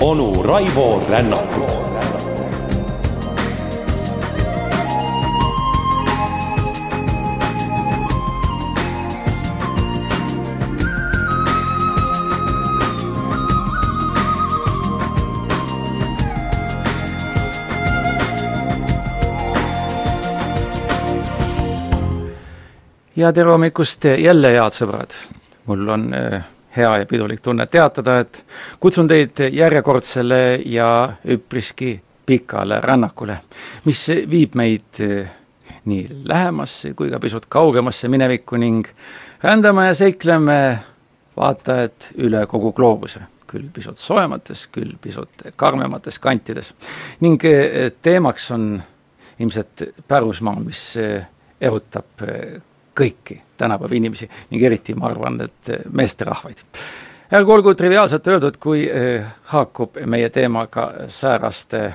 onu Raivo Rännakut ja tere hommikust jälle, head sõbrad! mul on äh, hea ja pidulik tunne teatada, et kutsun teid järjekordsele ja üpriski pikale rännakule, mis viib meid äh, nii lähemasse kui ka pisut kaugemasse minevikku ning rändame ja seikleme vaatajad üle kogu gloobuse, küll pisut soojemates, küll pisut karmemates kantides. ning äh, teemaks on ilmselt pärusmaa, mis erutab kõiki tänapäeva inimesi ning eriti ma arvan, et meesterahvaid. ärgu olgu triviaalselt öeldud, kui eh, haakub meie teemaga sääraste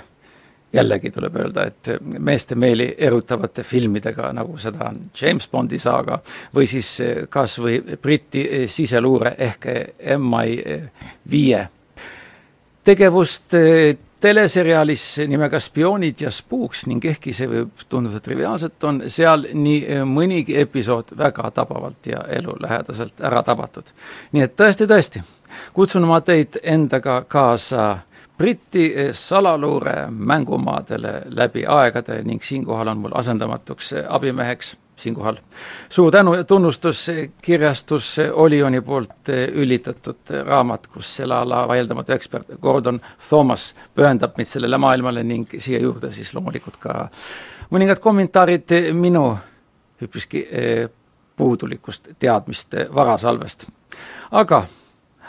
jällegi tuleb öelda, et meeste meeli erutavate filmidega, nagu seda on James Bondi saaga või siis eh, kas või Briti eh, siseluure ehk MI viie tegevust teleseriaalis nimega Spioonid ja Spuuks ning ehkki see võib tunduda triviaalselt, on seal nii eh, mõnigi episood väga tabavalt ja elulähedaselt ära tabatud. nii et tõesti, tõesti, kutsun ma teid endaga kaasa Briti eh, salaluure mängumaadele läbi aegade ning siinkohal on mul asendamatuks eh, abimeheks siinkohal suur tänu ja tunnustus kirjastus Olioni poolt üllitatud raamat, kus selle ala vaieldamatu ekspert Gordon Thomas pühendab meid sellele maailmale ning siia juurde siis loomulikult ka mõningad kommentaarid minu üpriski eh, puudulikust teadmiste varasalvest. aga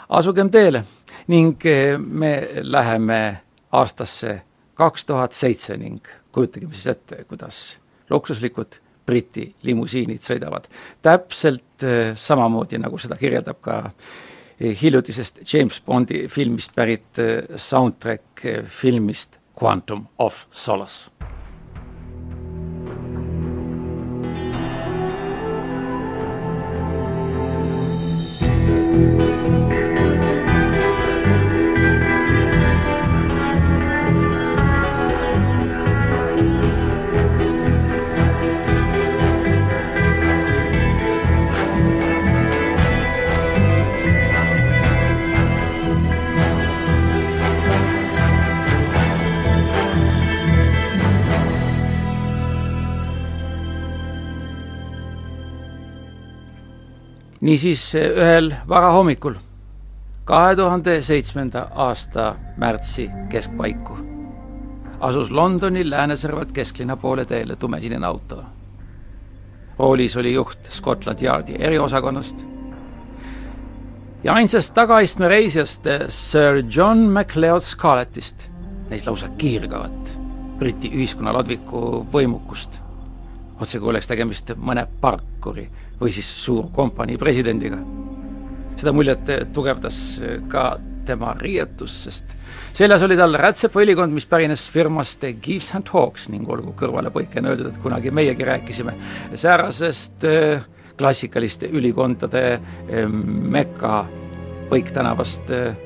asugem teele ning eh, me läheme aastasse kaks tuhat seitse ning kujutagem siis ette, kuidas luksuslikud Briti limusiinid sõidavad. täpselt äh, samamoodi, nagu seda kirjeldab ka äh, hiljutisest James Bondi filmist pärit äh, soundtrack filmist Quantum of Solace niisiis ühel varahommikul, kahe tuhande seitsmenda aasta märtsi keskpaiku asus Londoni lääneservat kesklinna poole teele tumesinine auto. roolis oli juht Scotland Yardi eriosakonnast ja ainsast tagaistme reisijast Sir John MacLeod Scarlettist, neist lausa kiirgavat Briti ühiskonna ladviku võimukust. otsekui oleks tegemist mõne parkuri või siis suurkompanii presidendiga. seda muljet tugevdas ka tema riietus, sest seljas oli tal rätsepõlikond, mis pärines firmast Gives and Hawks ning olgu kõrvalepõikena öeldud, et kunagi meiegi rääkisime säärasest äh, klassikaliste ülikondade äh, meka Põiktänavast äh,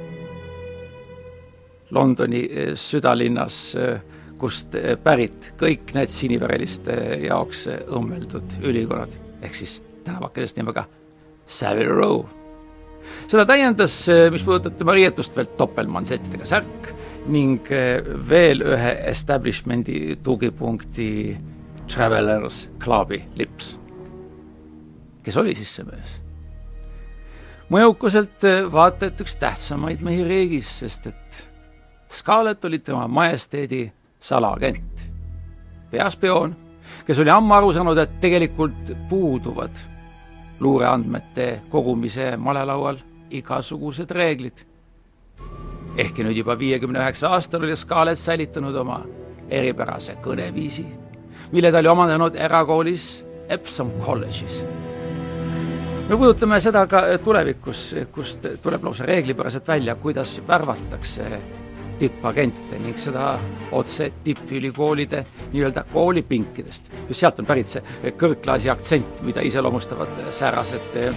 Londoni südalinnas, kust pärit kõik need siniväreliste jaoks õmmeldud ülikonnad, ehk siis tänavakesest nimega Savile Row. seda täiendas, eh, mis puudutab tema riietust, veel topeltmansettidega särk ning eh, veel ühe establishment'i tugipunkti Travelers Clubi lips. kes oli siis see mees? mõjukuselt eh, vaata et üks tähtsamaid mehi riigis, sest et Scarlett oli tema majesteedi salaagent, peaspioon, kes oli ammu aru saanud, et tegelikult puuduvad luureandmete kogumise malelaual igasugused reeglid. ehkki nüüd juba viiekümne üheksa aastal oli Scarlett säilitanud oma eripärase kõneviisi, mille ta oli omandanud erakoolis Epsom College'is. me puudutame seda ka tulevikus, kust tuleb lausa reeglipäraselt välja, kuidas värvatakse tippagente ning seda otse tippülikoolide nii-öelda koolipinkidest. just sealt on pärit see kõrgklaasi aktsent, mida iseloomustavad säärased eh,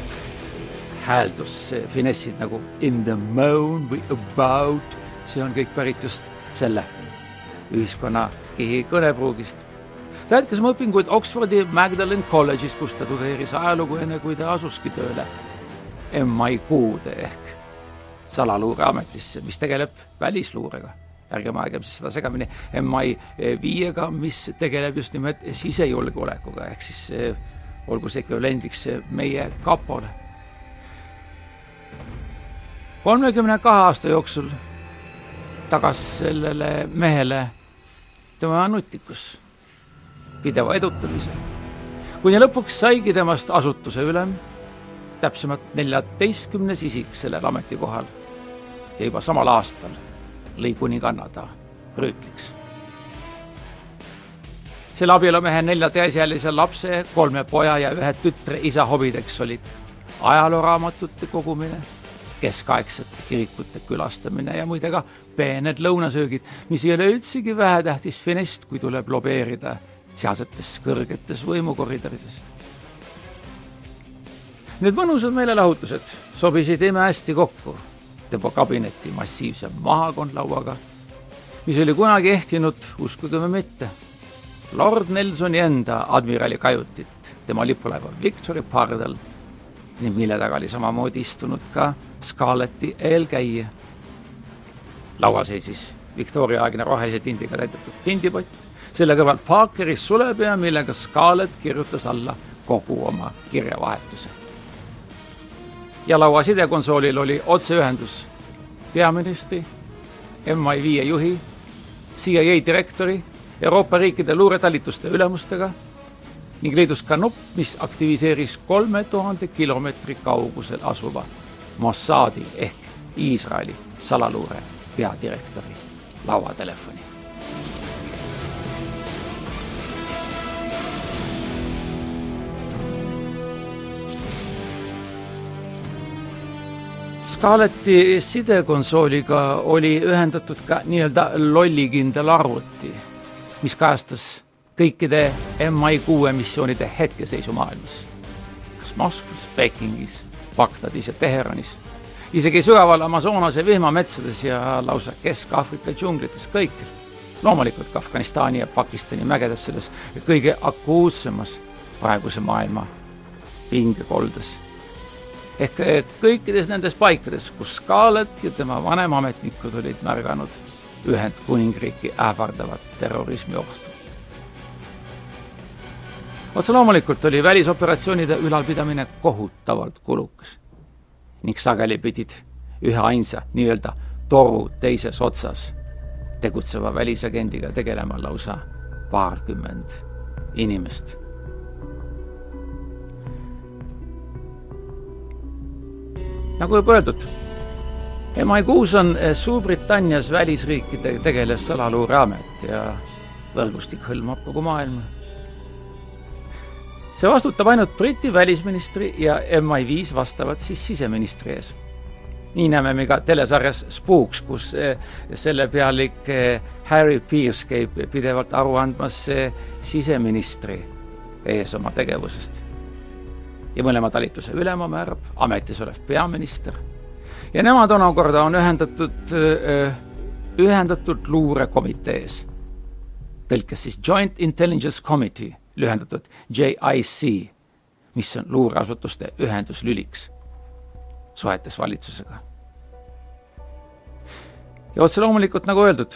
hääldusfinessid nagu in the moon või about, see on kõik pärit just selle ühiskonnakihi kõnepruugist. ta jätkas oma õpinguid Oxfordi Magdalen College'is, kus ta tudeeris ajalugu, enne kui ta asuski tööle MI6-de ehk salaluureametisse, mis tegeleb välisluurega. ärgem aegem siis seda segamini MI5-ga, mis tegeleb just nimelt sisejulgeolekuga, ehk siis eh, olgu see ekvivalendiks meie kapole. kolmekümne kahe aasta jooksul tagas sellele mehele tema nutikus, pideva edutamise, kuni lõpuks saigi temast asutuse ülem, täpsemalt neljateistkümnes isik sellel ametikohal ja juba samal aastal lõi kuninganna ta rüütliks. selle abielumehe nelja täisealise lapse, kolme poja ja ühe tütre isa hobideks olid ajalooraamatute kogumine, keskaegsete kirikute külastamine ja muide ka peened lõunasöögid, mis ei ole üldsegi vähetähtis finest, kui tuleb lobeerida sealsetes kõrgetes võimukoridorides. Need mõnusad meelelahutused sobisid imehästi kokku tema kabineti massiivse mahakondlauaga, mis oli kunagi ehtinud, uskuge või mitte, lord Nelsoni enda admirali kajutit, tema lipulaeva Victory pardal, ning mille taga oli samamoodi istunud ka Scarletti eelkäija. laual seisis Victoria-aegne rohelise tindiga täidetud tindipott, selle kõrval Parkeri sulepea, millega Scarlett kirjutas alla kogu oma kirjavahetuse ja laua sidekonsoolil oli otseühendus peaministri, MI5 juhi, CIA direktori, Euroopa riikide luuretalituste ülemustega ning leidus ka nupp, mis aktiviseeris kolme tuhande kilomeetri kaugusel asuva Mossadi ehk Iisraeli salaluure peadirektori lauatelefoni. Scarletti sidekonsooliga oli ühendatud ka nii-öelda lollikindel arvuti, mis kajastas kõikide MI6 missioonide hetkeseisu maailmas. kas Moskvas, Pekingis, Bagdadis ja Teheranis, isegi sügaval Amazonase vihmametsades ja lausa Kesk-Aafrika džunglites, kõikjal. loomulikult ka Afganistani ja Pakistani mägedes selles kõige akuutsemas praeguse maailma pingekoldes ehk kõikides nendes paikades, kus Scarlett ja tema vanemametnikud olid märganud Ühendkuningriiki ähvardavat terrorismiohtu. otse loomulikult oli välisoperatsioonide ülalpidamine kohutavalt kulukas ning sageli pidid üheainsa nii-öelda toru teises otsas tegutseva välisagendiga tegelema lausa paarkümmend inimest nagu juba öeldud, MI6 on eh, Suurbritannias välisriikide tegelev salaluureamet ja võrgustik hõlmab kogu maailma. see vastutab ainult Briti välisministri ja MI5 vastavalt siis siseministri ees. nii näeme me ka telesarjas Spooks, kus eh, selle pealik eh, Harry Pierce käib pidevalt aru andmas siseministri ees oma tegevusest ja mõlema talituse ülema määrab ametis olev peaminister. ja nemad omakorda on ühendatud, ühendatud luurekomitees. tõlkes siis Joint Intelligence Committee, lühendatud JIC, mis on luureasutuste ühenduslüliks suhetes valitsusega. ja otse loomulikult, nagu öeldud,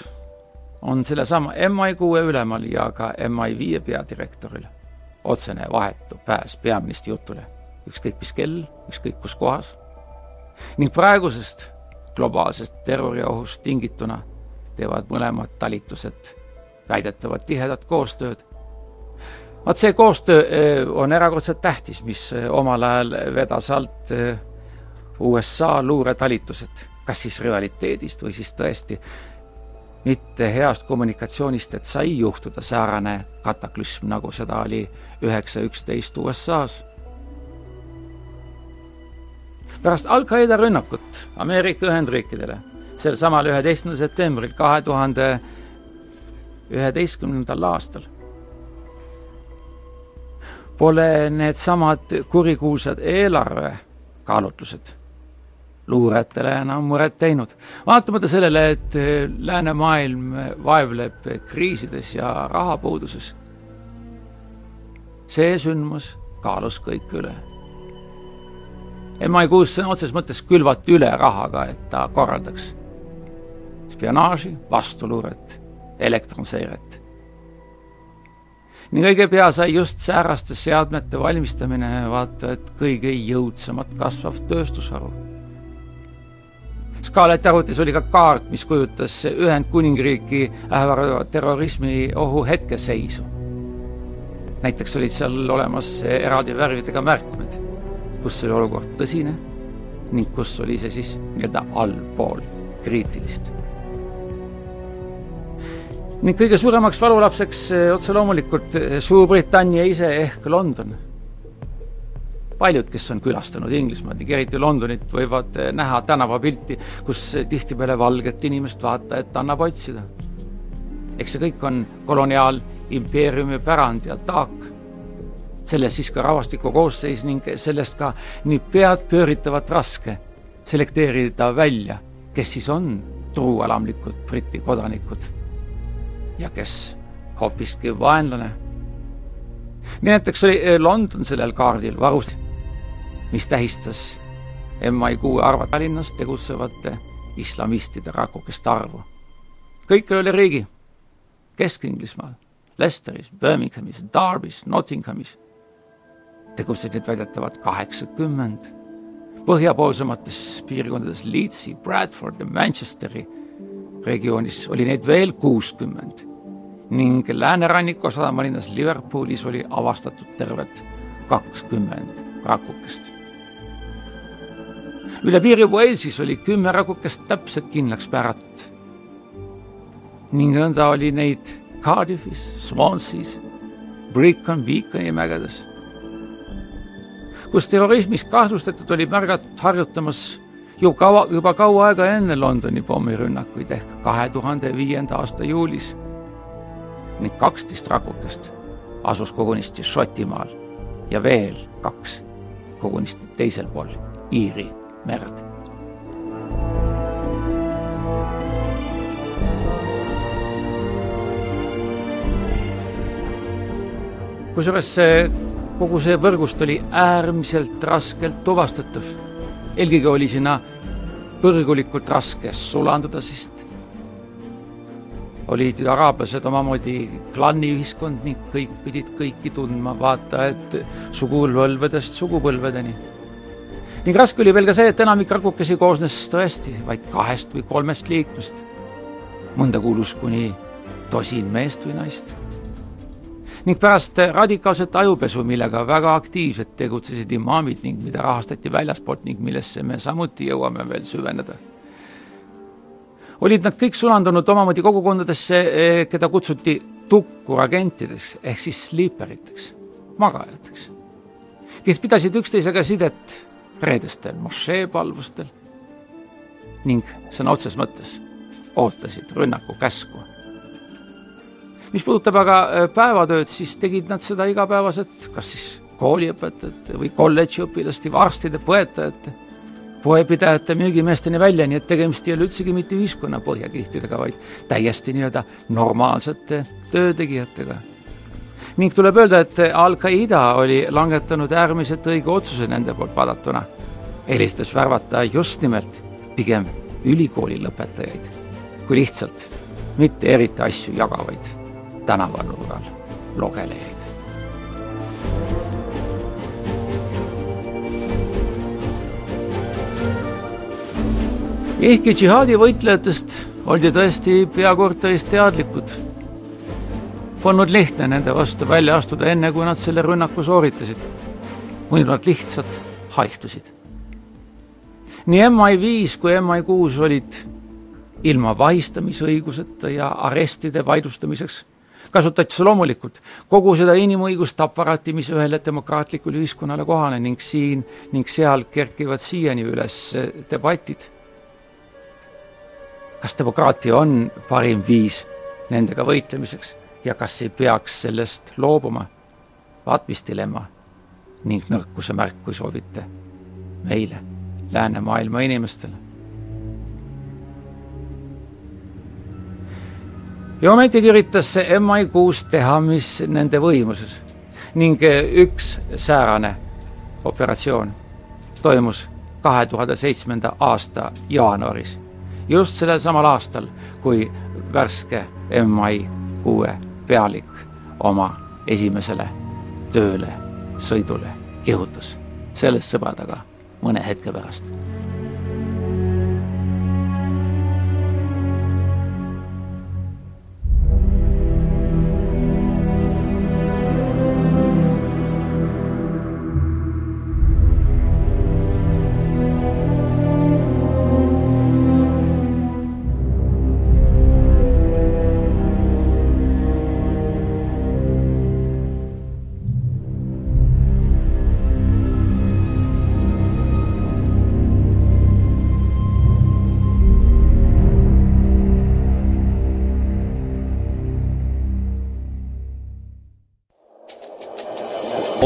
on sellesama MI6 ülemal ja ka MI5 peadirektoril otsene vahetu pääs peaministri jutule, ükskõik mis kell, ükskõik kus kohas. ning praegusest globaalsest terroriohust tingituna teevad mõlemad talitused väidetavalt tihedat koostööd. vaat see koostöö eh, on erakordselt tähtis, mis eh, omal ajal vedas alt eh, USA luuretalitused, kas siis realiteedist või siis tõesti mitte heast kommunikatsioonist, et sai juhtuda säärane kataklüsm, nagu seda oli üheksa üksteist USA-s. pärast Al-Qaeda rünnakut Ameerika Ühendriikidele sel samal üheteistkümnendal septembril kahe tuhande üheteistkümnendal aastal pole needsamad kurikuulsad eelarvekaalutlused luurajatele enam muret teinud. vaatamata sellele, et läänemaailm vaevleb kriisides ja rahapuuduses, see sündmus kaalus kõik üle. MI6 sõna otseses mõttes külvati üle rahaga, et ta korraldaks spionaaži, vastuluuret, elektronseiret. nii õige pea sai just sääraste seadmete valmistamine vaata et kõige jõudsamalt kasvav tööstusharu. Scarlett arvutis oli ka kaart, mis kujutas Ühendkuningriiki ähvardava terrorismi ohu hetkeseisu. näiteks olid seal olemas eraldi värvidega märkmed, kus oli olukord tõsine ning kus oli see siis nii-öelda allpool kriitilist ning kõige suuremaks valulapseks otse loomulikult Suurbritannia ise ehk London. Paljud, kes on külastanud Inglismaad ja eriti Londonit, võivad eh, näha tänavapilti, kus tihtipeale valget inimest vaatajat annab otsida. eks see kõik on koloniaalimpeeriumi pärand ja taak. sellest siis ka rahvastiku koosseis ning sellest ka nii peadpööritavalt raske selekteerida välja, kes siis on truualamlikud Briti kodanikud ja kes hoopiski vaenlane. nii näiteks oli eh, London sellel kaardil varus, mis tähistas MI6 arvata linnas tegutsevate islamistide rakukeste arvu. kõik üle riigi, Kesk-Inglismaal, Leicesteris, Birminghamis, Darbis, Nottinghamis tegutsesid väidetavalt kaheksakümmend. põhjapoolsemates piirkondades Leedsi, Bradford ja Manchesteri regioonis oli neid veel kuuskümmend ning lääneranniku sadamalinnas Liverpoolis oli avastatud tervelt kakskümmend rakukest. Üle piiri Walesis oli kümme rakukest täpselt kindlaks määratud. ning nõnda oli neid Cardiffis, Swanseas, Brecon Beaconi mägedes, kus terrorismis kahtlustatud oli märgatud harjutamas ju kaua, juba kaua aega enne Londoni pommirünnakuid ehk kahe tuhande viienda aasta juulis. Ning kaksteist rakukest asus kogunisti Šotimaal ja veel kaks kogunisti teisel pool Iiri merd. kusjuures see, kogu see võrgust oli äärmiselt raskelt tuvastatav. eelkõige oli sinna põrgulikult raske sulanduda, sest olid araablased omamoodi klanniühiskond ning kõik pidid kõiki tundma, vaata et sugupõlvedest sugupõlvedeni. Ning raske oli veel ka see, et enamik rakukesi koosnes tõesti vaid kahest või kolmest liikmest. mõnda kuulus kuni tosin meest või naist. ning pärast radikaalset ajupesu, millega väga aktiivselt tegutsesid imaamid ning mida rahastati väljaspoolt ning millesse me samuti jõuame veel süveneda olid nad kõik sulandunud omamoodi kogukondadesse, eh, keda kutsuti tukkuragentideks ehk siis sleeperiteks, magajateks, kes pidasid üksteisega sidet reedestel mošeepalvustel ning sõna otseses mõttes ootasid rünnaku käsku. mis puudutab aga eh, päevatööd, siis tegid nad seda igapäevaselt, kas siis kooliõpetajate või kolledži õpilaste, arstide, põetajate poepidajate müügimeesteni välja, nii et tegemist ei ole üldsegi mitte ühiskonna põhjakihtidega, vaid täiesti nii-öelda normaalsete töötegijatega. Ning tuleb öelda, et Al-Qaeda oli langetanud äärmiselt õige otsuse nende poolt vaadatuna, eelistas värvata just nimelt pigem ülikooli lõpetajaid kui lihtsalt mitte eriti asju jagavaid tänavanurgal logelejaid. ehkki džihaadi võitlejatest oldi tõesti peakorteris teadlikud, polnud lihtne nende vastu välja astuda, enne kui nad selle rünnaku sooritasid. muidu nad lihtsalt haihtusid. nii MI5 kui MI6 olid ilma vahistamisõiguseta ja arestide vaidlustamiseks kasutatakse loomulikult kogu seda inimõiguste aparaati, mis ühele demokraatlikule ühiskonnale kohane ning siin ning seal kerkivad siiani üles debatid kas demokraatia on parim viis nendega võitlemiseks ja kas ei peaks sellest loobuma? vaat mis dilemma ning nõrkuse märk, kui soovite, meile, läänemaailma inimestele. ja ometigi üritas see MI6 teha, mis nende võimuses ning üks säärane operatsioon toimus kahe tuhande seitsmenda aasta jaanuaris, just sellel samal aastal, kui värske MI kuue pealik oma esimesele tööle sõidule kihutas. sellest, sõbrad, aga mõne hetke pärast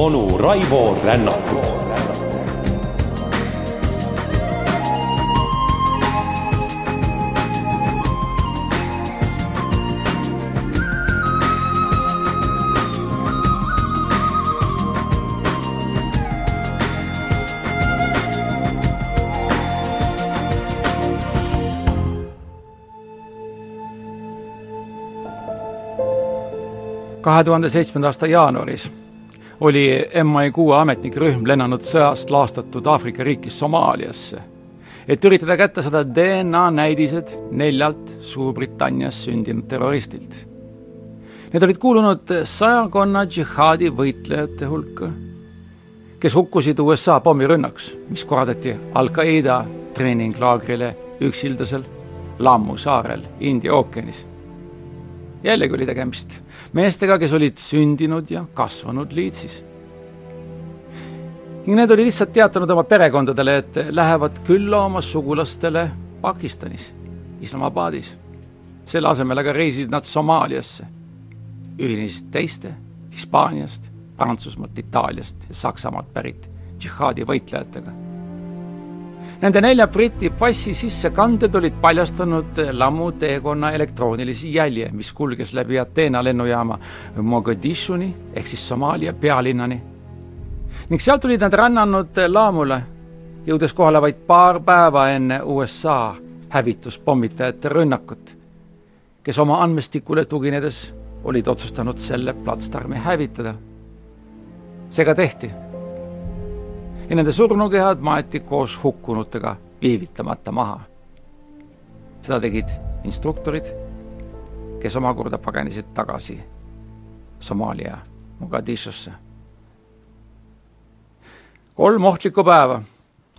onu Raivo Rännakut kahe tuhande seitsmenda aasta jaanuaris oli MI6 ametnike rühm lennanud sõjast laastatud Aafrika riiki Somaaliasse, et üritada kätte saada DNA näidised neljalt Suurbritannias sündinud terroristilt. Need olid kuulunud sajakonna džihaadi võitlejate hulka, kes hukkusid USA pommirünnaks, mis korraldati Al-Qaeda treeninglaagrile üksildasel Lammu saarel India ookeanis. jällegi oli tegemist meestega, kes olid sündinud ja kasvanud Leedsis. ning need olid lihtsalt teatanud oma perekondadele, et lähevad külla oma sugulastele Pakistanis, Islamabadis. selle asemel aga reisisid nad Somaaliasse, ühinesid teiste Hispaaniast, Prantsusmaalt, Itaaliast ja Saksamaalt pärit džihaadi võitlejatega Nende nelja Briti passi sissekanded olid paljastanud lammu teekonna elektroonilisi jälje, mis kulges läbi Ateena lennujaama Mogadishuni ehk siis Somaalia pealinnani. ning sealt olid nad rännanud Laamule, jõudes kohale vaid paar päeva enne USA hävituspommitajate rünnakut, kes oma andmestikule tuginedes olid otsustanud selle platsdarmi hävitada. see ka tehti ja nende surnukehad maeti koos hukkunutega viivitamata maha. seda tegid instruktorid, kes omakorda pagenesid tagasi Somaalia Mogadishusse. kolm ohtlikku päeva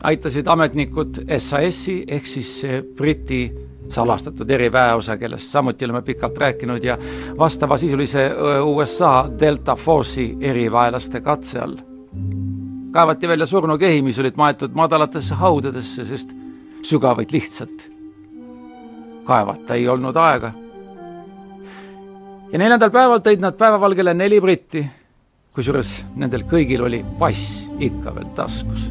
aitasid ametnikud SAS-i ehk siis Briti salastatud eriväeosa, kellest samuti oleme pikalt rääkinud ja vastavasisulise USA Delta Force'i eriväelaste katse all kaevati välja surnukehi, mis olid maetud madalatesse haudadesse, sest sügavaid lihtsalt kaevata ei olnud aega. ja neljandal päeval tõid nad päevavalgele neli britti, kusjuures nendel kõigil oli pass ikka veel taskus.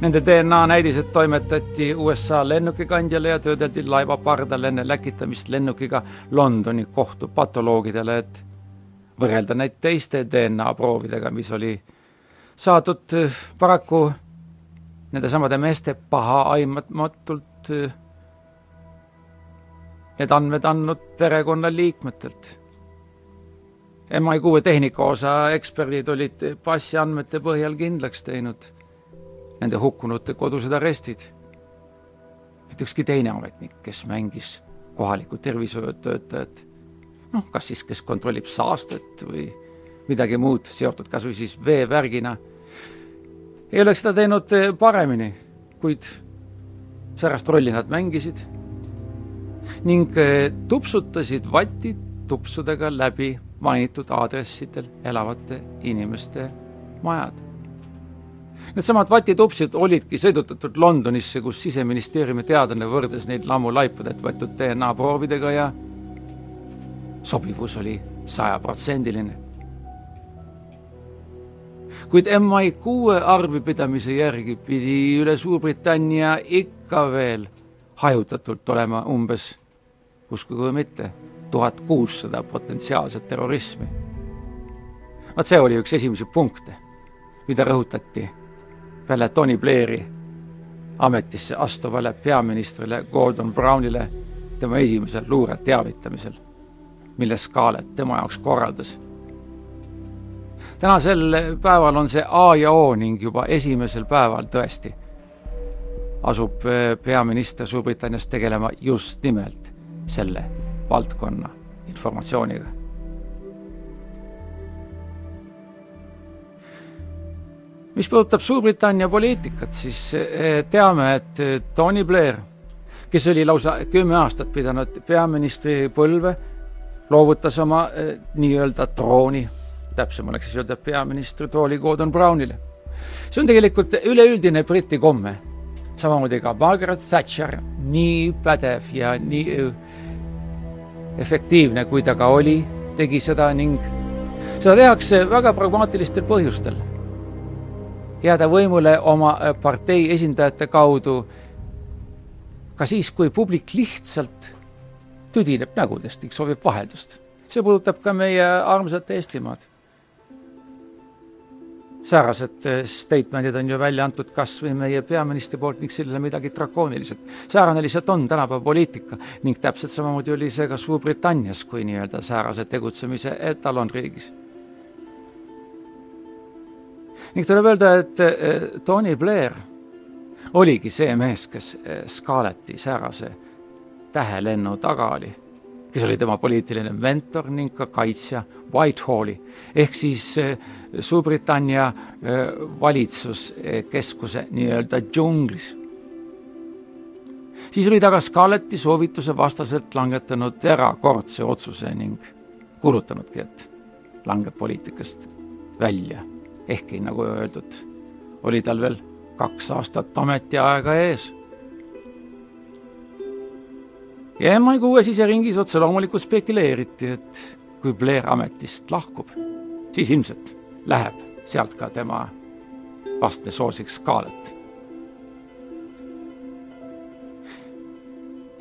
Nende DNA näidised toimetati USA lennukikandjale ja töödeldi laeva pardal enne läkitamist lennukiga Londoni kohtu patoloogidele, et võrrelda neid teiste DNA proovidega, mis oli saadud eh, paraku nendesamade meeste pahaaimatmatult eh, need andmed andnud perekonnaliikmetelt. MI6 tehnikaosa eksperdid olid passiandmete põhjal kindlaks teinud nende hukkunute kodused arestid. mitte ükski teine ametnik, kes mängis kohalikku tervishoiutöötajat, noh, kas siis, kes kontrollib saastet või midagi muud seotud kas või siis veevärgina, ei oleks seda teinud eh, paremini, kuid särast rolli nad mängisid ning eh, tupsutasid vatid tupsudega läbi mainitud aadressidel elavate inimeste majad. Needsamad vatitupsid olidki sõidutatud Londonisse, kus siseministeeriumi teadlane võrdles neid lammulaipudelt võetud DNA proovidega ja sobivus oli sajaprotsendiline. Kuid MI kuue arvepidamise järgi pidi üle Suurbritannia ikka veel hajutatult olema umbes, uskuge või mitte, tuhat kuussada potentsiaalset terrorismi. vaat see oli üks esimesi punkte, mida rõhutati peale Tony Blairi ametisse astuvale peaministrile Gordon Brownile tema esimesel luure teavitamisel, mille Scarlett tema jaoks korraldas. Tänasel päeval on see A ja O ning juba esimesel päeval tõesti asub eh, peaminister Suurbritannias tegelema just nimelt selle valdkonna informatsiooniga. Mis puudutab Suurbritannia poliitikat, siis eh, teame, et eh, Tony Blair, kes oli lausa kümme aastat pidanud peaministri põlve, loovutas oma nii-öelda trooni, täpsem oleks siis öelda peaministri tooli Gordon Brownile. see on tegelikult üleüldine Briti komme, samamoodi ka Margaret Thatcher, nii pädev ja nii efektiivne, kui ta ka oli, tegi seda ning seda tehakse väga pragmaatilistel põhjustel jääda võimule oma äh, partei esindajate kaudu ka siis, kui publik lihtsalt tüdineb nägudest ning soovib vaheldust. see puudutab ka meie armsat Eestimaad. Säärased äh, statement'id on ju välja antud kas või meie peaministri poolt ning sellele midagi drakooniliselt. säärane lihtsalt on tänapäeva poliitika ning täpselt samamoodi oli see ka Suurbritannias kui nii-öelda säärase tegutsemise etalonriigis ning tuleb öelda, et eh, Tony Blair oligi see mees, kes eh, Scarletti säärase tähelennu taga oli, kes oli tema poliitiline mentor ning ka kaitsja Whitehalli ehk siis eh, Suurbritannia valitsuskeskuse nii-öelda džunglis. siis oli ta ka Scarletti soovituse vastaselt langetanud erakordse otsuse ning kuulutanudki, et langeb poliitikast välja ehkki, nagu öeldud, oli tal veel kaks aastat ametiaega ees. Ja MI6 siseringis otse loomulikult spekuleeriti, et kui Blair ametist lahkub, siis ilmselt läheb sealt ka tema vastne soosik Scarlett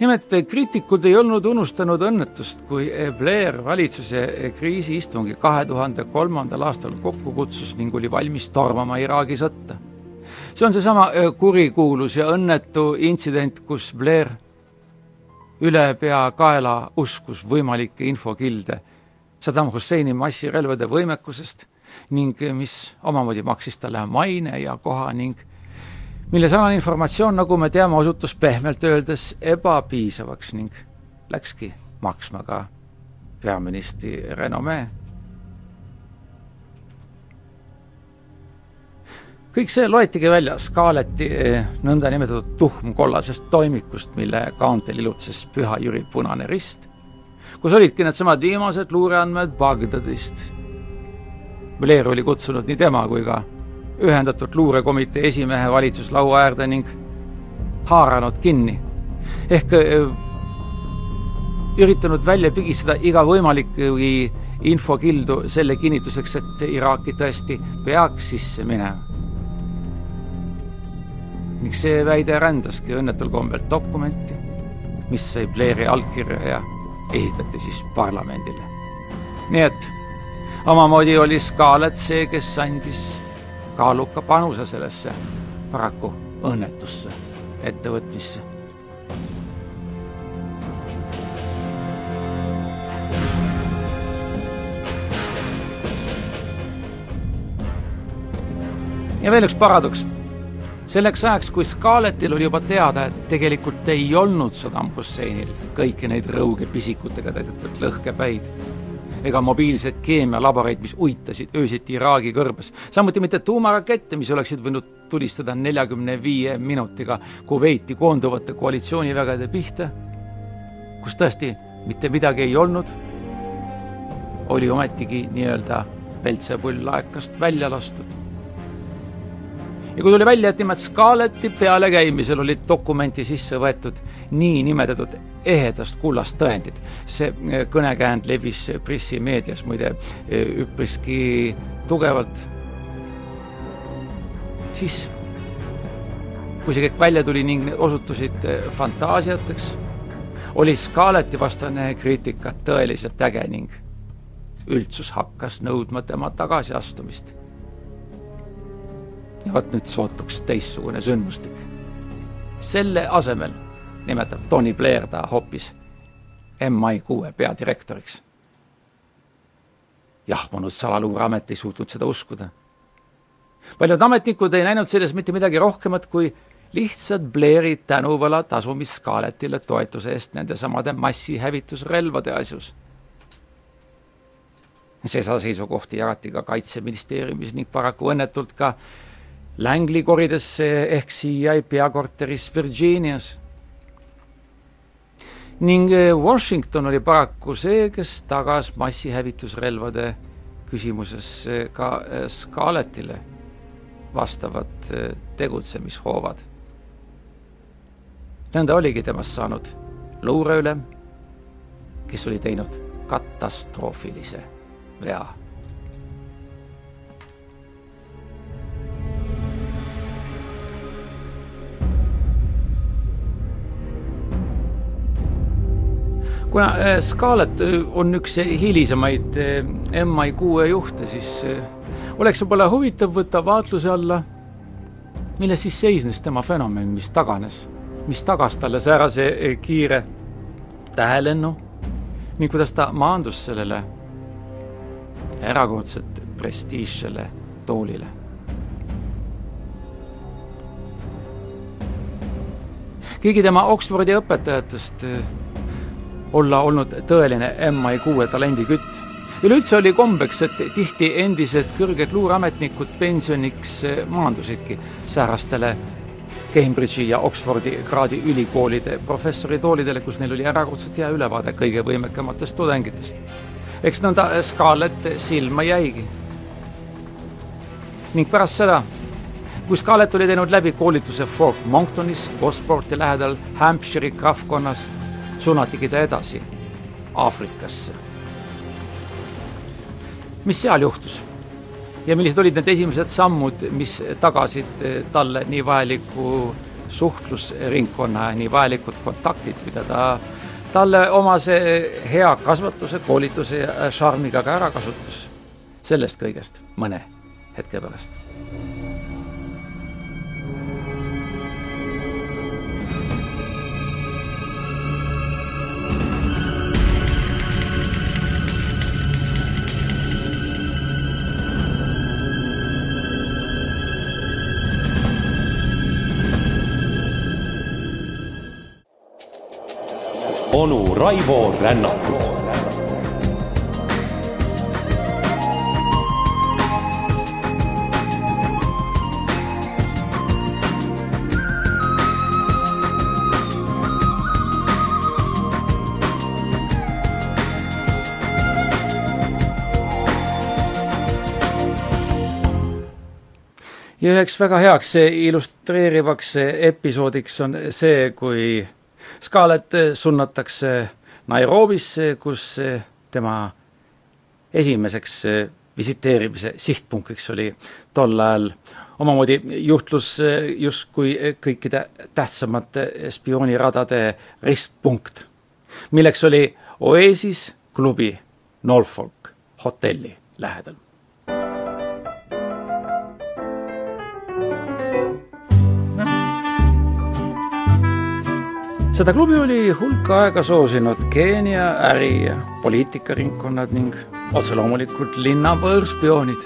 nimelt kriitikud ei olnud unustanud õnnetust, kui Blair valitsuse kriisiistungi kahe tuhande kolmandal aastal kokku kutsus ning oli valmis tormama Iraagi sõtta. see on seesama kurikuulus ja õnnetu intsident, kus Blair ülepeakaela uskus võimalikke infokilde Saddam Husseini massirelvade võimekusest ning mis omamoodi maksis talle maine ja koha ning mille salane informatsioon, nagu me teame, osutus pehmelt öeldes ebapiisavaks ning läkski maksma ka peaministri renomee. Kõik see loetigi välja Scarletti eh, nõndanimetatud tuhmkollasest toimikust, mille kaantel ilutses Püha Jüri Punane Rist, kus olidki needsamad viimased luureandmed Bagdadist. Blair oli kutsunud nii tema kui ka ühendatud luurekomitee esimehe valitsuslaua äärde ning haaranud kinni. ehk äh, üritanud välja pigistada iga võimalikku infokildu selle kinnituseks, et Iraaki tõesti peaks sisse minema. Ning see väide rändaski õnnetul kombel dokumenti, mis sai Blairi allkirja ja esitati siis parlamendile. nii et omamoodi oli Scarlett see, kes andis kaaluka panuse sellesse paraku õnnetusse ettevõtmisse. ja veel üks paradoks. Selleks ajaks, kui Scarlettil oli juba teada, et tegelikult ei olnud Saddam Husseinil kõiki neid rõuge pisikutega täidetud lõhkepäid ega mobiilseid keemialaboreid, mis uitasid öösiti Iraagi kõrbes. samuti mitte tuumarakette, mis oleksid võinud tulistada neljakümne viie minutiga Kuveiti koonduvate koalitsioonivägede pihta, kus tõesti mitte midagi ei olnud, oli ometigi nii-öelda peltsepull laekast välja lastud. Ja kui tuli välja, et nimelt Scarletti pealekäimisel olid dokumenti sisse võetud niinimetatud ehedast kullast tõendid. see eh, kõnekäänd levis pressimeedias muide eh, üpriski tugevalt. siis, kui see kõik välja tuli ning osutusid eh, fantaasiateks, oli Scarletti vastane kriitika tõeliselt äge ning üldsus hakkas nõudma tema tagasiastumist ja vot nüüd sootuks teistsugune sündmustik. selle asemel nimetab Tony Blair ta hoopis MI kuue peadirektoriks. jahmunud salaluureamet ei suutnud seda uskuda. paljud ametnikud ei näinud selles mitte midagi rohkemat kui lihtsalt Blairi tänuvõla tasumist Scarlettile toetuse eest nendesamade massihävitusrelvade asjus. seda seisukohti jagati ka Kaitseministeeriumis ning paraku õnnetult ka Langley koridesse ehk CIA peakorteris Virginias. ning eh, Washington oli paraku see, kes tagas massihävitusrelvade küsimuses eh, ka eh, Scarlettile vastavad tegutsemishoovad. nõnda oligi temast saanud luureülem, kes oli teinud katastroofilise vea kuna äh, Scarlett äh, on üks hilisemaid äh, MI kuue juhte, siis oleks võib-olla huvitav võtta vaatluse alla, milles siis seisnes tema fenomen, mis taganes, mis tagas talle säärase kiire tähelennu ning kuidas ta maandus sellele erakordselt prestiižsele toolile. keegi tema Oxfordi õpetajatest olla olnud tõeline MI kuue talendikütt. üleüldse oli kombeks, et tihti endised kõrged luureametnikud pensioniks maandusidki säärastele Cambridge'i ja Oxfordi kraadi ülikoolide professoritoolidele, kus neil oli erakordselt hea ülevaade kõige võimekamatest tudengitest. eks nõnda Scarlett silma jäigi. ning pärast seda, kui Scarlett oli teinud läbi koolituse Fort Monctonis, Gosporti lähedal Hampshire'i krahvkonnas suunatigi ta edasi Aafrikasse. mis seal juhtus? ja millised olid need esimesed sammud, mis tagasid talle nii vajaliku suhtlusringkonna ja nii vajalikud kontaktid, mida ta talle omase hea kasvatuse, koolituse ja šarmiga ka ära kasutas. sellest kõigest mõne hetke pärast onu Raivo Rännakut. ja üheks väga heaks illustreerivaks episoodiks on see, kui Scarlett suunatakse Nairobisse, kus tema esimeseks visiteerimise sihtpunktiks oli tol ajal omamoodi juhtlus justkui kõikide tähtsamate spiooniradade ristpunkt, milleks oli Oasis klubi Norfolk hotelli lähedal. Seda klubi oli hulk aega soosinud Keenia äri- ja poliitikaringkonnad ning otse loomulikult linna võõrspioonid,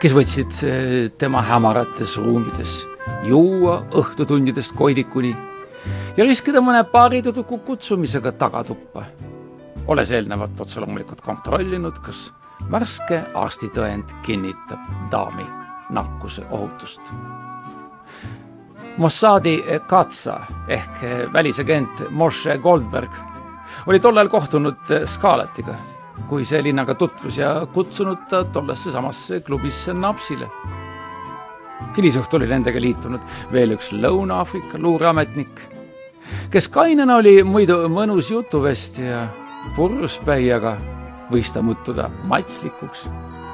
kes võtsid eh, tema hämarates ruumides juua õhtutundidest koidikuni ja riskida mõne paarituduku kutsumisega tagatuppa, olles eelnevalt otse loomulikult kontrollinud, kas värske arstitõend kinnitab daami nakkuse ohutust Mossadi Katsa ehk välisagent Moshe Goldberg oli tollal kohtunud Scarlettiga, kui see linnaga tutvus ja kutsunud ta tollesse samasse klubisse napsile. hilisõhtul oli nendega liitunud veel üks Lõuna-Aafrika luureametnik, kes kainena oli muidu mõnus jutuvestja, purjuspäi, aga võis ta muutuda matslikuks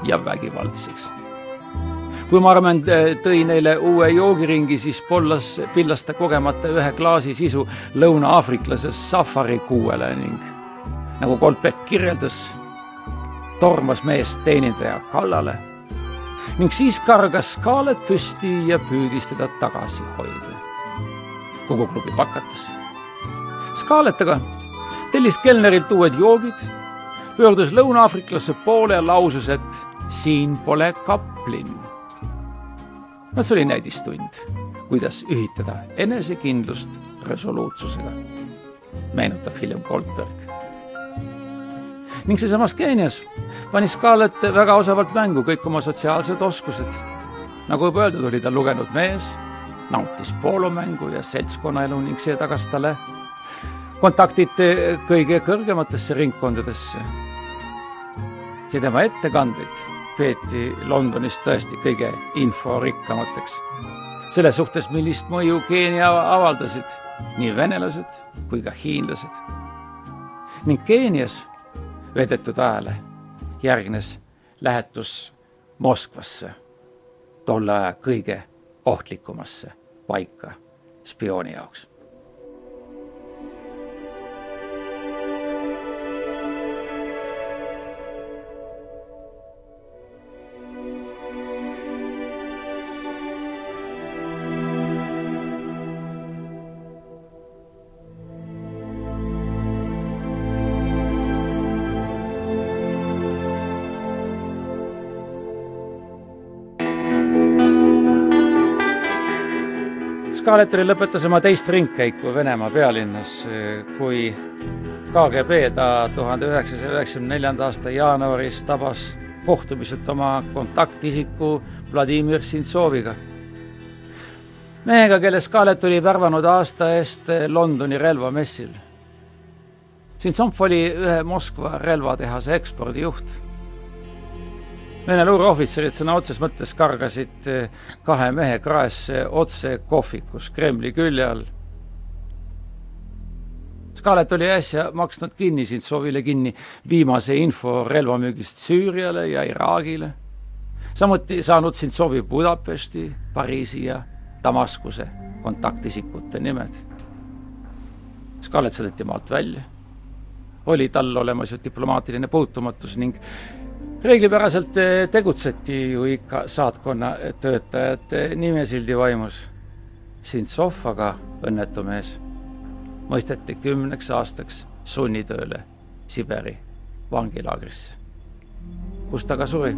ja vägivaldseks kui Marmen äh, tõi neile uue joogiringi, siis pollas, pillas ta kogemata ühe klaasi sisu lõuna-aafriklase safari kuuele ning nagu Goldbeck kirjeldas, tormas mees teenindaja kallale ning siis kargas Scarlett püsti ja püüdis teda tagasi hoida. kogu klubi pakatas. Scarlett aga tellis kelnerilt uued joogid, pöördus lõuna-aafriklase poole ja lausus, et siin pole kaplin no see oli näidistund, kuidas ühitada enesekindlust resoluutsusega, meenutab hiljem Goldberg. ning seesamas Keenias pani Scarlett väga osavalt mängu kõik oma sotsiaalsed oskused. nagu juba öeldud, oli ta lugenud mees, nautis poolomängu ja seltskonnaelu ning see tagas talle kontaktid kõige kõrgematesse ringkondadesse. ja tema ettekandeid peeti Londonis tõesti kõige inforikkamateks. selles suhtes, millist mõju Keenia avaldasid nii venelased kui ka hiinlased. ning Keenias veedetud ajale järgnes lähetus Moskvasse, tolle aja kõige ohtlikumasse paika spiooni jaoks Skaletteri lõpetas oma teist ringkäiku Venemaa pealinnas, kui KGB ta tuhande üheksasaja üheksakümne neljanda aasta jaanuaris tabas kohtumiselt oma kontaktisiku Vladimir Sintsoviga. mehega, kelle Scarlett oli värvanud aasta eest Londoni relvamessil. Sintsov oli ühe Moskva relvatehase ekspordijuht Vene luureohvitserid sõna otseses mõttes kargasid eh, kahe mehe kraesse otse kohvikus Kremli külje all. Scarlett oli äsja maksnud kinni Sintsovile kinni viimase info relvamüügist Süüriale ja Iraagile, samuti saanud Sintsovi Budapesti, Pariisi ja Damaskuse kontaktisikute nimed. Scarlett saadeti maalt välja, oli tal olemas ju diplomaatiline puutumatus ning reeglipäraselt eh, tegutseti ju ikka saatkonna töötajate nimesildi vaimus. Sintsov aga, õnnetu mees, mõisteti kümneks aastaks sunnitööle Siberi vangilaagrisse, kus ta ka suri.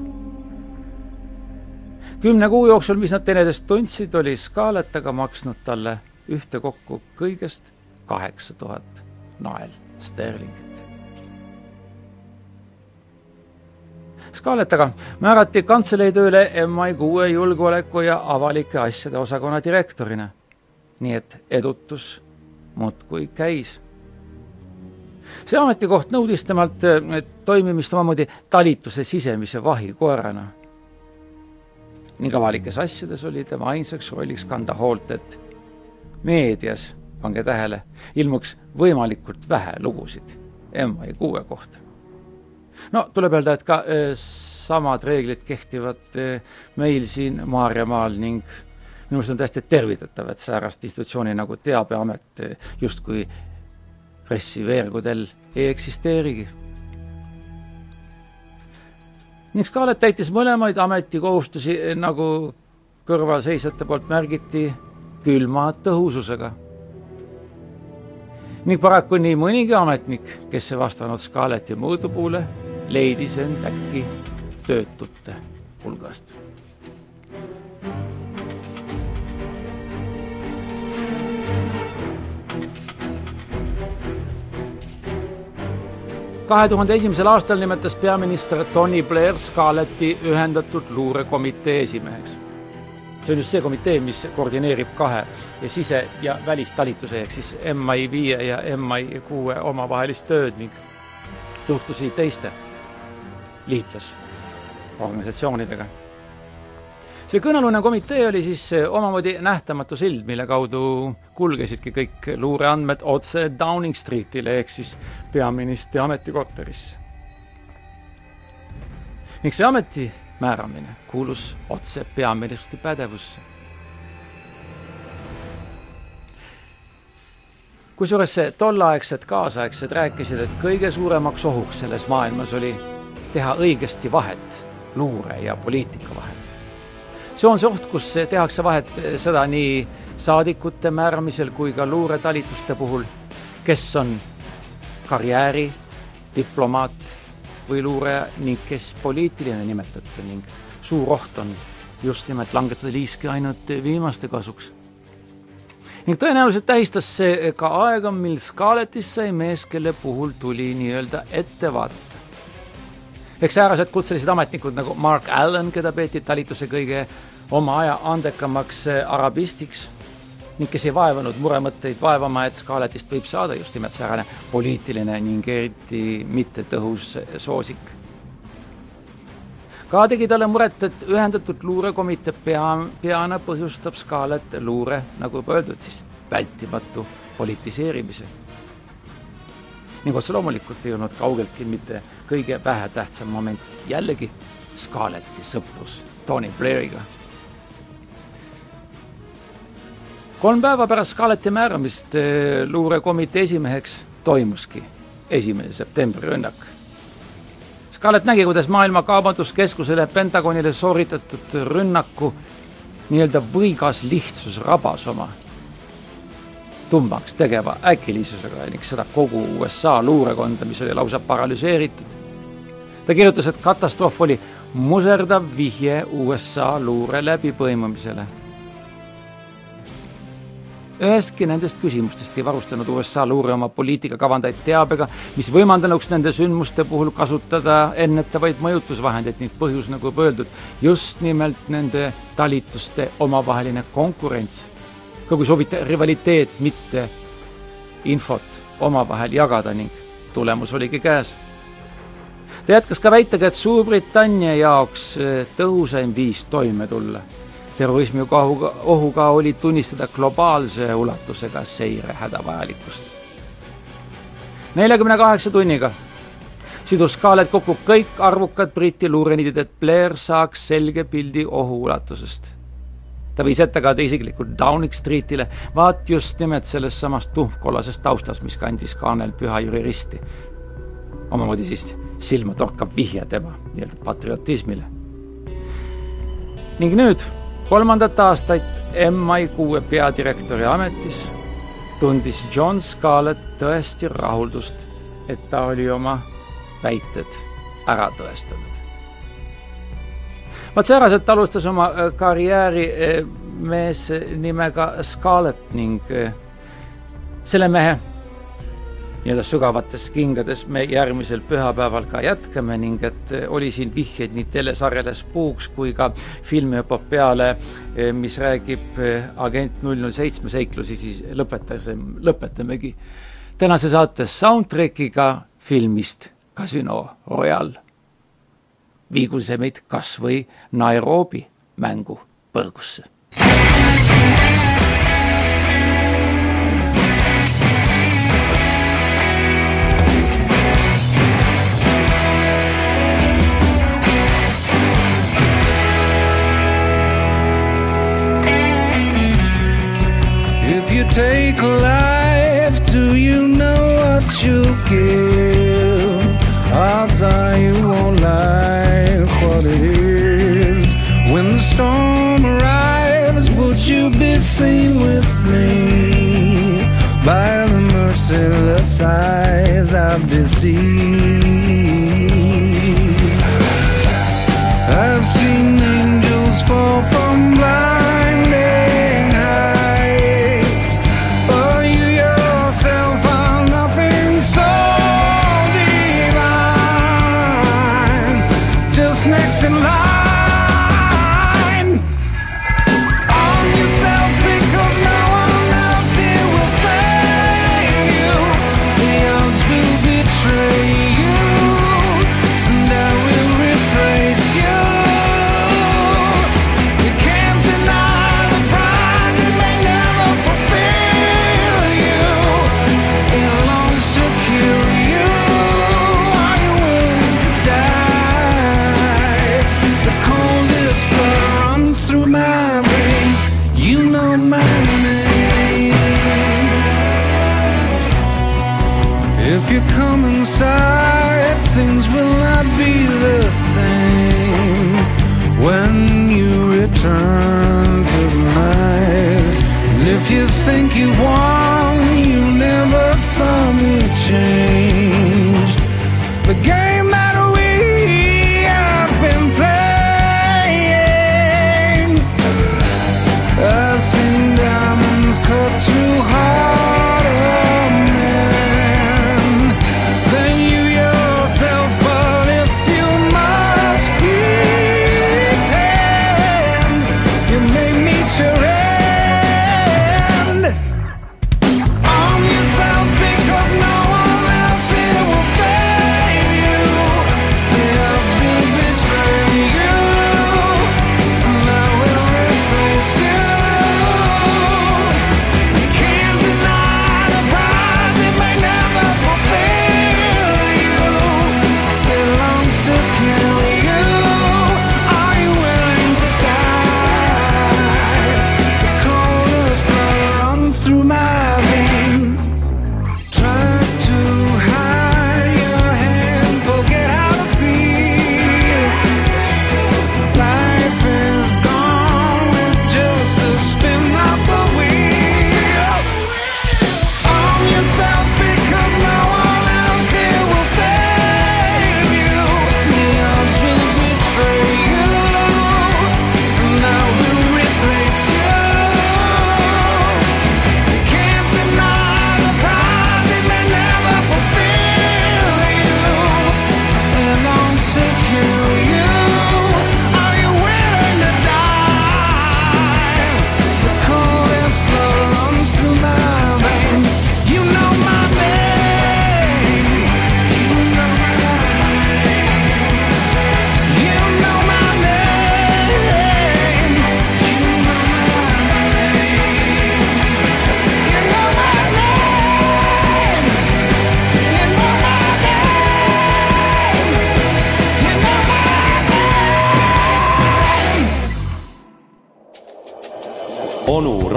kümne kuu jooksul, mis nad teineteist tundsid, oli Scarlett aga maksnud talle ühtekokku kõigest kaheksa tuhat nael sterlingit. Scarlett aga määrati kantselei tööle MI6 julgeoleku ja avalike asjade osakonna direktorina. nii et edutus muudkui käis. see ametikoht nõudis temalt eh, toimimist omamoodi talituse sisemise vahikoerana. ning avalikes asjades oli tema ainsaks rolliks kanda hoolt, et meedias, pange tähele, ilmuks võimalikult vähe lugusid MI6 kohta no tuleb öelda, et ka äh, samad reeglid kehtivad äh, meil siin Maarjamaal ning minu meelest on täiesti tervitatav, et säärast institutsiooni nagu Teabeamet äh, justkui pressiveergudel ei eksisteerigi. ning Scarlett täitis mõlemaid ametikohustusi, nagu kõrvalseisjate poolt märgiti, külma tõhususega ning paraku nii mõnigi ametnik, kes ei vastanud Scarletti mõõdupuule, leidis end äkki töötute hulgast. kahe tuhande esimesel aastal nimetas peaminister Tony Blair Scarletti ühendatud luurekomitee esimeheks see on just see komitee, mis koordineerib kahe ja sise- ja välistalituse ehk siis MI viie ja MI kuue omavahelist tööd ning suhtlusi teiste liitlasorganisatsioonidega. see kõnealune komitee oli siis omamoodi nähtamatu sild, mille kaudu kulgesidki kõik luureandmed otse Downing Streetile ehk siis peaministri ametikohterisse. ning see ameti määramine kuulus otse peaministri pädevusse. kusjuures tolleaegsed kaasaegsed rääkisid, et kõige suuremaks ohuks selles maailmas oli teha õigesti vahet luure ja poliitika vahel. see on see oht, kus tehakse vahet seda nii saadikute määramisel kui ka luuretalituste puhul, kes on karjääri, diplomaat või luuraja ning kes poliitiline nimetati ning suur oht on just nimelt langetada liiske ainult viimaste kasuks. ning tõenäoliselt tähistas see ka aega, mil Scarlettist sai mees, kelle puhul tuli nii-öelda ette vaadata. Eks säärased kutselised ametnikud nagu Mark Allan, keda peeti talituse kõige oma aja andekamaks arabistiks ning kes ei vaevanud muremõtteid vaevama, et Scarlettist võib saada just nimelt säärane poliitiline ning eriti mittetõhus soosik. ka tegi talle muret, et ühendatud luurekomitee pea, peana põhjustab Scarlett luure, nagu juba öeldud, siis vältimatu politiseerimise. Ning otse loomulikult ei olnud kaugeltki mitte kõige vähetähtsam moment jällegi Scarletti sõprus Tony Blairiga kolm päeva pärast Scarletti määramist eh, luurekomitee esimeheks toimuski esimene septembri rünnak. Scarlett nägi, kuidas Maailma Kaubanduskeskusele Pentagonile sooritatud rünnaku nii-öelda võigas lihtsus rabas oma tummaks tegeva äkilisusega ning seda kogu USA luurekonda, mis oli lausa paralüseeritud. ta kirjutas, et katastroof oli muserdav vihje USA luure läbipõimumisele ühestki nendest küsimustest ei varustanud USA luure oma poliitikakavandajaid teabega, mis võimaldanuks nende sündmuste puhul kasutada ennetavaid mõjutusvahendeid ning põhjus, nagu öeldud, just nimelt nende talituste omavaheline konkurents. Ka kui soovite, rivaliteet, mitte infot omavahel jagada ning tulemus oligi käes. ta jätkas ka väitega, et Suurbritannia jaoks tõhusaim viis toime tulla terrorismi ohuga, ohuga oli tunnistada globaalse ulatusega seire hädavajalikkust. neljakümne kaheksa tunniga sidus Scarlett kokku kõik arvukad Briti luureniidid, et Blair saaks selge pildi ohu ulatusest. Ta viis ette ka ta isiklikult Downing Streetile, vaat just nimelt selles samas tuhmkollasest taustas, mis kandis kaanel Püha Jüri risti. omamoodi siis silmatorkav vihje tema nii-öelda patriotismile. ning nüüd kolmandat aastat MI6 peadirektori ametis tundis John Scarlett tõesti rahuldust, et ta oli oma väited ära tõestanud. Vaat sääraselt alustas oma äh, karjääri äh, mees nimega Scarlett ning äh, selle mehe nii-öelda sügavates kingades me järgmisel pühapäeval ka jätkame ning et oli siin vihjeid nii telesarjale Spooks kui ka filmiepopeale, eh, mis räägib agent null null seitsme seiklusi, siis lõpetasime, lõpetamegi tänase saate soundtrackiga filmist Casino Royale. Viigu see meid kas või Nairobi mängu põrgusse take life, do you know what you give? size of deceit. Think you won,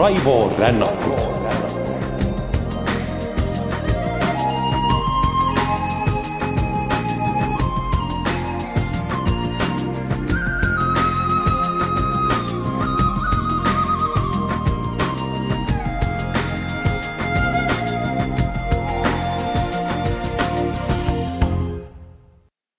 name. onu Raivo Rännakut